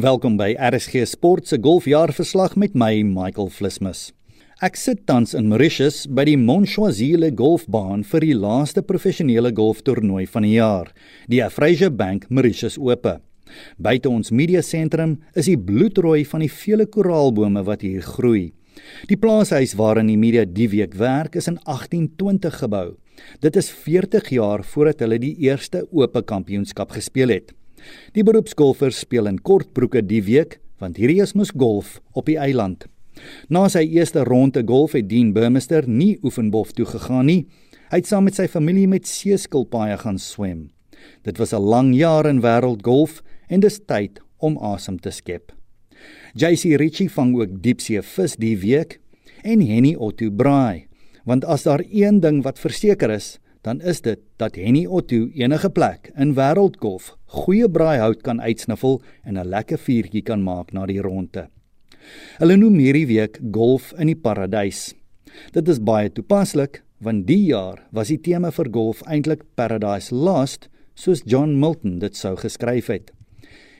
Welkom by RSG Sport se golfjaarverslag met my Michael Flismus. Ek sit tans in Mauritius by die Montchoisille Golfbaan vir die laaste professionele golftoernooi van die jaar, die Fraser Bank Mauritius Ope. Buite ons media sentrum is die bloedrooi van die vele koraalbome wat hier groei. Die plaashuis waarin die media die week werk is in 1820 gebou. Dit is 40 jaar voordat hulle die eerste Ope kampioenskap gespeel het. Die beroepsgolfers speel in kortbroeke die week want hierdie is mos golf op die eiland. Na sy eerste ronde golf het Dean Burmester nie Oefenbof toe gegaan nie. Hy het saam met sy familie met seeskilpaaie gaan swem. Dit was 'n lang jaar in wêreldgolf en dis tyd om asem te skep. JC Ritchie vang ook diepsee vis die week en Henny Otto braai. Want as daar een ding wat verseker is, dan is dit dat Henny Otto enige plek in wêreldgolf goeie braaihout kan uitsniffel en 'n lekker vuurtjie kan maak na die ronde. Hulle noem hierdie week golf in die paradys. Dit is baie toepaslik want die jaar was die tema vir golf eintlik Paradise Lost soos John Milton dit sou geskryf het.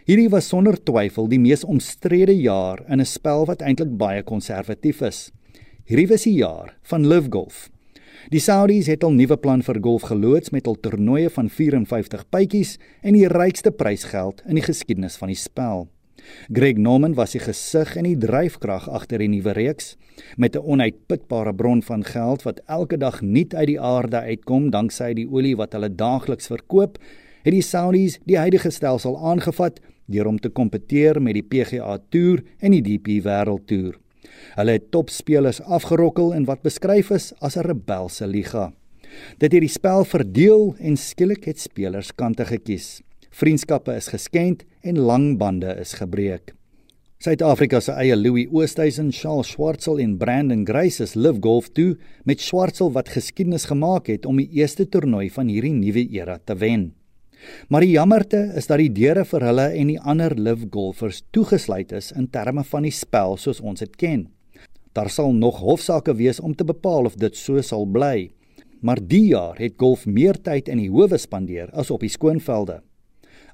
Hierdie was sonder twyfel die mees omstrede jaar in 'n spel wat eintlik baie konservatief is. Hierdie was die jaar van Live Golf. Die Saudis het al nuwe plan vir golf geloods met al toernooie van 54 pypies en die rykste prysgeld in die geskiedenis van die spel. Greg Norman was die gesig en die dryfkrag agter die nuwe reeks met 'n onuitputbare bron van geld wat elke dag nuut uit die aarde uitkom danksy die olie wat hulle daagliks verkoop. Het die Saudis die huidige stelsel aangevat deur om te kompeteer met die PGA Tour en die DP Wêreldtoer. Hulle het topspelers afgerokkel in wat beskryf is as 'n rebelse liga. Dit het die spel verdeel en skielik het spelers kante gekies. Vriendskappe is geskend en lang bande is gebreek. Suid-Afrika se eie Louis Oosthuizen, Charles Schwartzel en Brandon Grace is live golf toe met Schwartzel wat geskiedenis gemaak het om die eerste toernooi van hierdie nuwe era te wen. Maar die jammerte is dat die deure vir hulle en die ander live golfers toegesluit is in terme van die spel soos ons dit ken. Daar sal nog hofsaake wees om te bepaal of dit so sal bly. Maar die jaar het golf meer tyd in die howe spandeer as op die skoonvelde.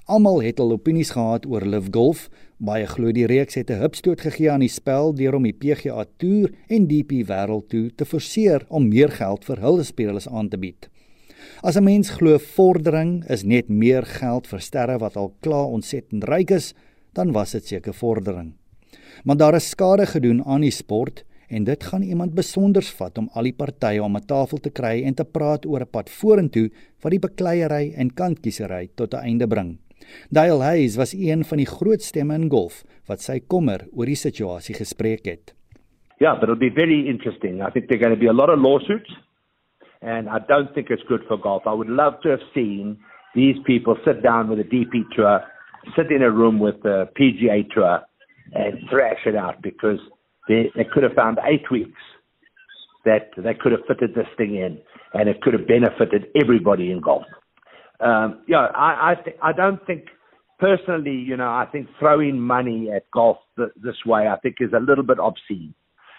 Almal het al opinies gehad oor live golf. Baie glo die reeks het 'n hupstoot gegee aan die spel deur om die PGA Tour en DP Wêreld Tour te forceer om meer geld vir hulle spelers aan te bied. As 'n mens glo vordering is net meer geld vir sterre wat al klaar ontsettend ryk is, dan was dit seker vordering. Maar daar is skade gedoen aan die sport en dit gaan iemand besonders vat om al die partye om 'n tafel te kry en te praat oor 'n pad vorentoe wat die bekleierery en kantkiesery tot 'n einde bring. Dale Hayes was een van die groot stemme in golf wat sy kommer oor die situasie gespreek het. Yeah, but it'll be very interesting. I think there're going to be a lot of lawsuits. And I don't think it's good for golf. I would love to have seen these people sit down with a DP tour, sit in a room with the PGA tour, and thrash it out because they, they could have found eight weeks that they could have fitted this thing in, and it could have benefited everybody in golf. Um, yeah, I I, th- I don't think personally, you know, I think throwing money at golf th- this way, I think is a little bit obscene,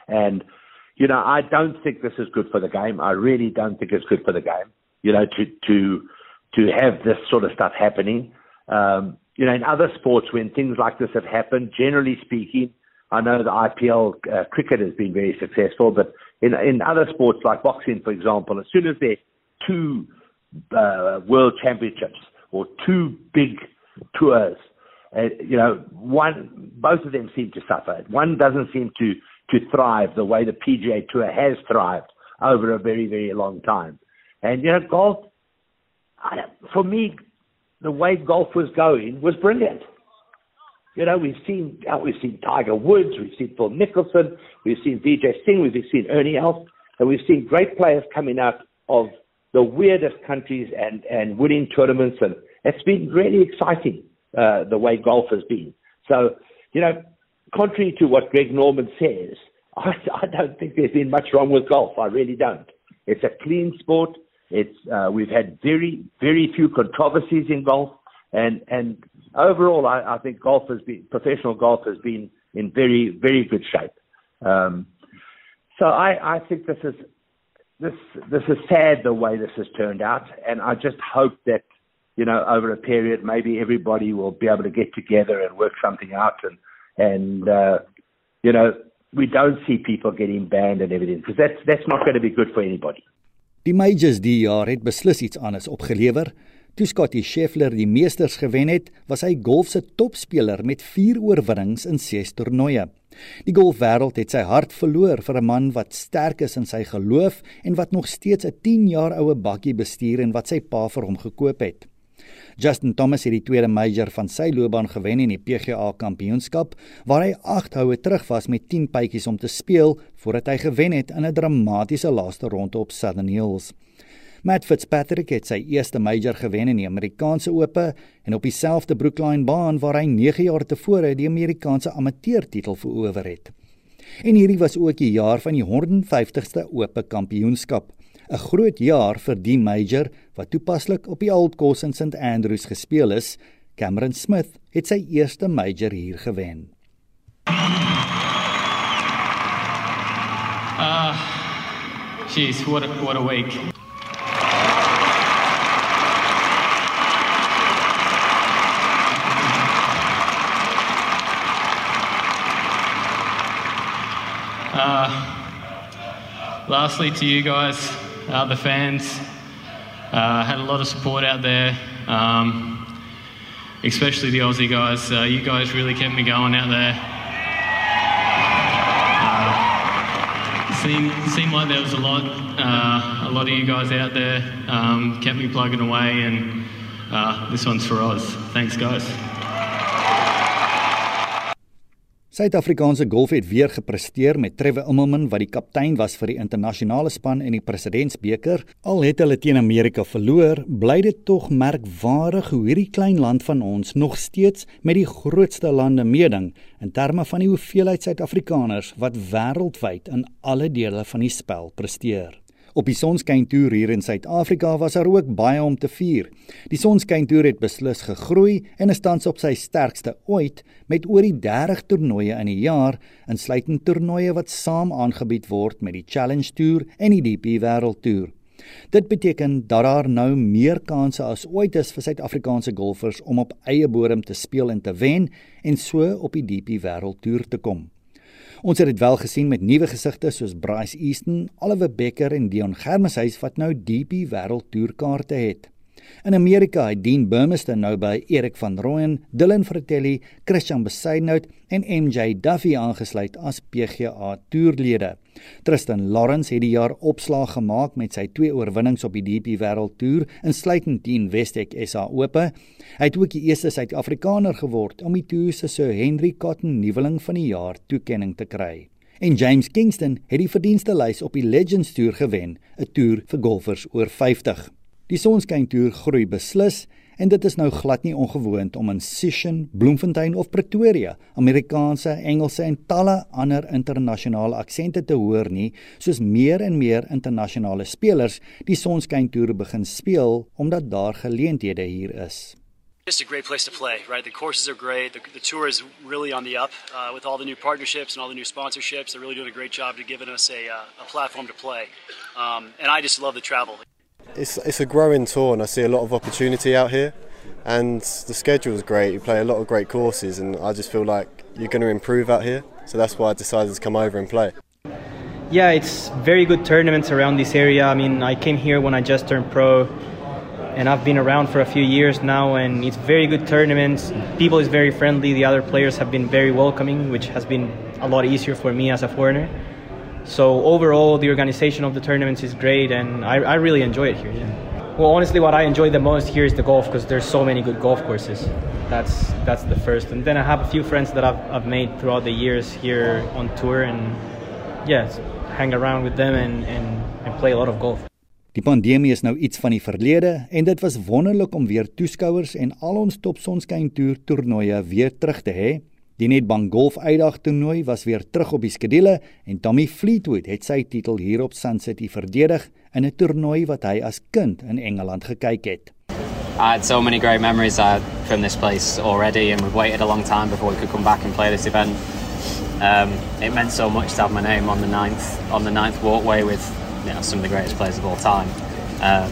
and you know, I don't think this is good for the game. I really don't think it's good for the game. You know, to to to have this sort of stuff happening. Um, you know, in other sports, when things like this have happened, generally speaking, I know the IPL uh, cricket has been very successful, but in in other sports like boxing, for example, as soon as there are two uh, world championships or two big tours, uh, you know, one both of them seem to suffer. One doesn't seem to to thrive the way the PGA Tour has thrived over a very, very long time. And, you know, golf, I, for me, the way golf was going was brilliant. You know, we've seen uh, we've seen Tiger Woods, we've seen Phil Mickelson, we've seen Vijay Singh, we've seen Ernie Els, and we've seen great players coming out of the weirdest countries and and winning tournaments, and it's been really exciting uh, the way golf has been. So, you know, contrary to what Greg Norman says, I, I don't think there's been much wrong with golf. I really don't. It's a clean sport. It's uh, we've had very very few controversies in golf, and and overall, I, I think golf has been professional golf has been in very very good shape. Um, so I, I think this is this this is sad the way this has turned out, and I just hope that you know, over a period, maybe everybody will be able to get together and work something out. And, and uh, you know, we don't see people getting banned and everything because that's, that's not going to be good for anybody. Die majors die jaar het beslis iets anders opgelewer. Toe Scottie Scheffler die meesters gewen het, was hy golf se topspeler met 4 oorwinnings in 6 toernooie. Die golfwêreld het sy hart verloor vir 'n man wat sterk is in sy geloof en wat nog steeds 'n 10 jaar oue bakkie bestuur en wat sy pa vir hom gekoop het. Justin Thomas het die tweede major van sy loopbaan gewen in die PGA Kampioenskap waar hy 8 houe terug was met 10 pypies om te speel voordat hy gewen het in 'n dramatiese laaste ronde op Southern Hills. Matt Fitzpatrick het sy eerste major gewen in die Amerikaanse Ope en op dieselfde Brookline baan waar hy 9 jaar tevore die Amerikaanse amateurtitel verower het. En hierdie was ook die jaar van die 150ste Ope Kampioenskap. 'n Groot jaar vir die major wat toepaslik op die Old Course in St Andrews gespeel is. Cameron Smith het sy eerste major hier gewen. Uh, jeez, what a, what a week. Uh, lastly, to you guys, uh, the fans, uh, had a lot of support out there, um, especially the Aussie guys. Uh, you guys really kept me going out there. Uh, seemed, seemed like there was a lot, uh, a lot of you guys out there, um, kept me plugging away, and this one's for Oz. Thanks, guys. Suid-Afrikaanse golf het weer gepresteer met Trevor Immelman wat die kaptein was vir die internasionale span in die Presidentsbeker. Al het hulle teen Amerika verloor, bly dit tog merkwaardig hoe hierdie klein land van ons nog steeds met die grootste lande meeding in terme van die hoeveelheid Suid-Afrikaners wat wêreldwyd in alle dele van die spel presteer. Op die Sonskyn Tour hier in Suid-Afrika was daar ook baie om te vier. Die Sonskyn Tour het beslis gegroei en is tans op sy sterkste ooit met oor die 30 toernooie in 'n jaar, insluitend toernooie wat saam aangebied word met die Challenge Tour en die DP World Tour. Dit beteken dat daar nou meer kansse as ooit is vir Suid-Afrikaanse golfers om op eie bodem te speel en te wen en so op die DP World Tour te kom. Ons het dit wel gesien met nuwe gesigte soos Bryce Easton, Oliver Becker en Dion Germeshuis wat nou DP wêreldtoer kaarte het. In Amerika het Dean Burmester nou by Erik van Rooyen, Dylan Fratelli, Christian Besaidnout en MJ Duffy aangesluit as PGA toerlede. Tristan Lawrence het die jaar opslag gemaak met sy twee oorwinnings op die DP Wêreldtoer, insluitend die Investec SA Ope. Hy het ook die eerste Suid-Afrikaner geword om die toer se Sir Henry Cotton Nuweling van die jaar toekenning te kry. En James Kingston het die verdienste lys op die Legends Tour gewen, 'n toer vir golfers oor 50. Die Sonskyn Tour groei beslis en dit is nou glad nie ongewoond om in Sishen, Bloemfontein of Pretoria Amerikaanse, Engelse en talle ander internasionale aksente te hoor nie, soos meer en meer internasionale spelers die Sonskyn Tour begin speel omdat daar geleenthede hier is. Just a great place to play, right? The courses are great. The, the tour is really on the up uh, with all the new partnerships and all the new sponsorships. They're really doing a great job to giving us a, uh, a platform to play. Um, and I just love the travel. It's it's a growing tour, and I see a lot of opportunity out here. And the schedule is great. You play a lot of great courses, and I just feel like you're going to improve out here. So that's why I decided to come over and play. Yeah, it's very good tournaments around this area. I mean, I came here when I just turned pro, and I've been around for a few years now, and it's very good tournaments. People is very friendly. The other players have been very welcoming, which has been a lot easier for me as a foreigner. So overall, the organization of the tournaments is great, and I, I really enjoy it here. Yeah. Well, honestly, what I enjoy the most here is the golf because there's so many good golf courses. That's that's the first, and then I have a few friends that I've, I've made throughout the years here on tour, and yeah, hang around with them and, and, and play a lot of golf. Die pandemie is nou iets van die verlede en dit was wonderlik om weer toeskouers en al ons top sonskyn toer toernooie weer terug te hê. Die Nedbank Golf Uitdag toernooi was weer terug op die skedule en Tommy Fleetwood het sy titel hier op Sun City verdedig in 'n toernooi wat hy as kind in Engeland gekyk het. I had so many great memories uh, from this place already, and we've waited a long time before we could come back and play this event. Um, it meant so much to have my name on the ninth on the ninth walkway with you know, some of the greatest players of all time. Um,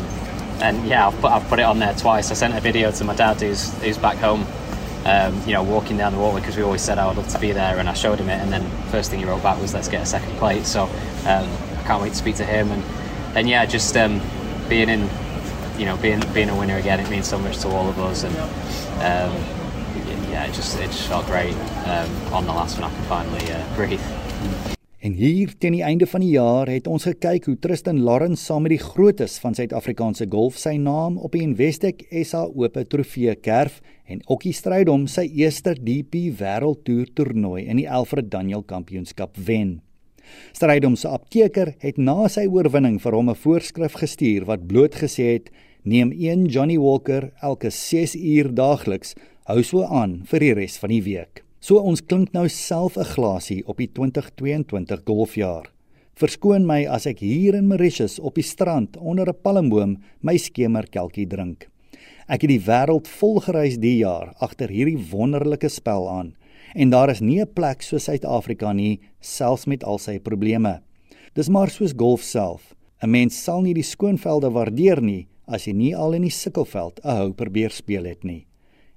and yeah, I've put, I've put it on there twice. I sent a video to my dad who's who's back home. Um, you know, walking down the waterway because we always said I would love to be there, and I showed him it. And then first thing he wrote back was, "Let's get a second plate." So um, I can't wait to speak to him. And and yeah, just um, being in, you know, being being a winner again, it means so much to all of us. And um, yeah, it just it just felt great um, on the last one. I could finally uh, breathe. En hier teen die einde van die jaar het ons gekyk hoe Tristan Lawrence saam met die grootes van Suid-Afrikaanse golf sy naam op die Investec SA Ope trofee kerf en Okkie Strydom sy eerste DP Wêreldtoer toernooi in die Alfred Daniel Kampioenskap wen. Strydom se apteker het na sy oorwinning vir hom 'n voorskrif gestuur wat blootgesê het: "Neem een Johnny Walker elke 6 uur daagliks, hou so aan vir die res van die week." So ons klink nou self 'n glasie op die 2022 golfjaar. Verskoon my as ek hier in Mauritius op die strand onder 'n palmboom my skemerkelkie drink. Ek het die wêreld volgereis die jaar agter hierdie wonderlike spel aan en daar is nie 'n plek so Suid-Afrika nie, selfs met al sy probleme. Dis maar soos golf self. 'n Mens sal nie die skoonvelde waardeer nie as jy nie al in die sukkelveld 'n hou probeer speel het nie.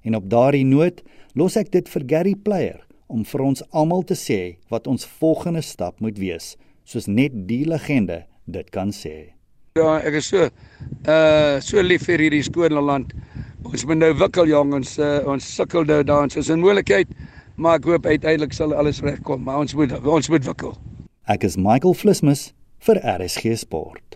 En op daardie noot los ek dit vir Gary Player om vir ons almal te sê wat ons volgende stap moet wees, soos net die legende dit kan sê. Ja, ek is so uh so lief vir hierdie skoon land. Ons moet nou wikkel jong, ons uh, ons sukkel nou daar, ons is in moontlikheid, maar ek hoop uiteindelik sal alles regkom, maar ons moet ons moet wikkel. Ek is Michael Flismus vir RSG Sport.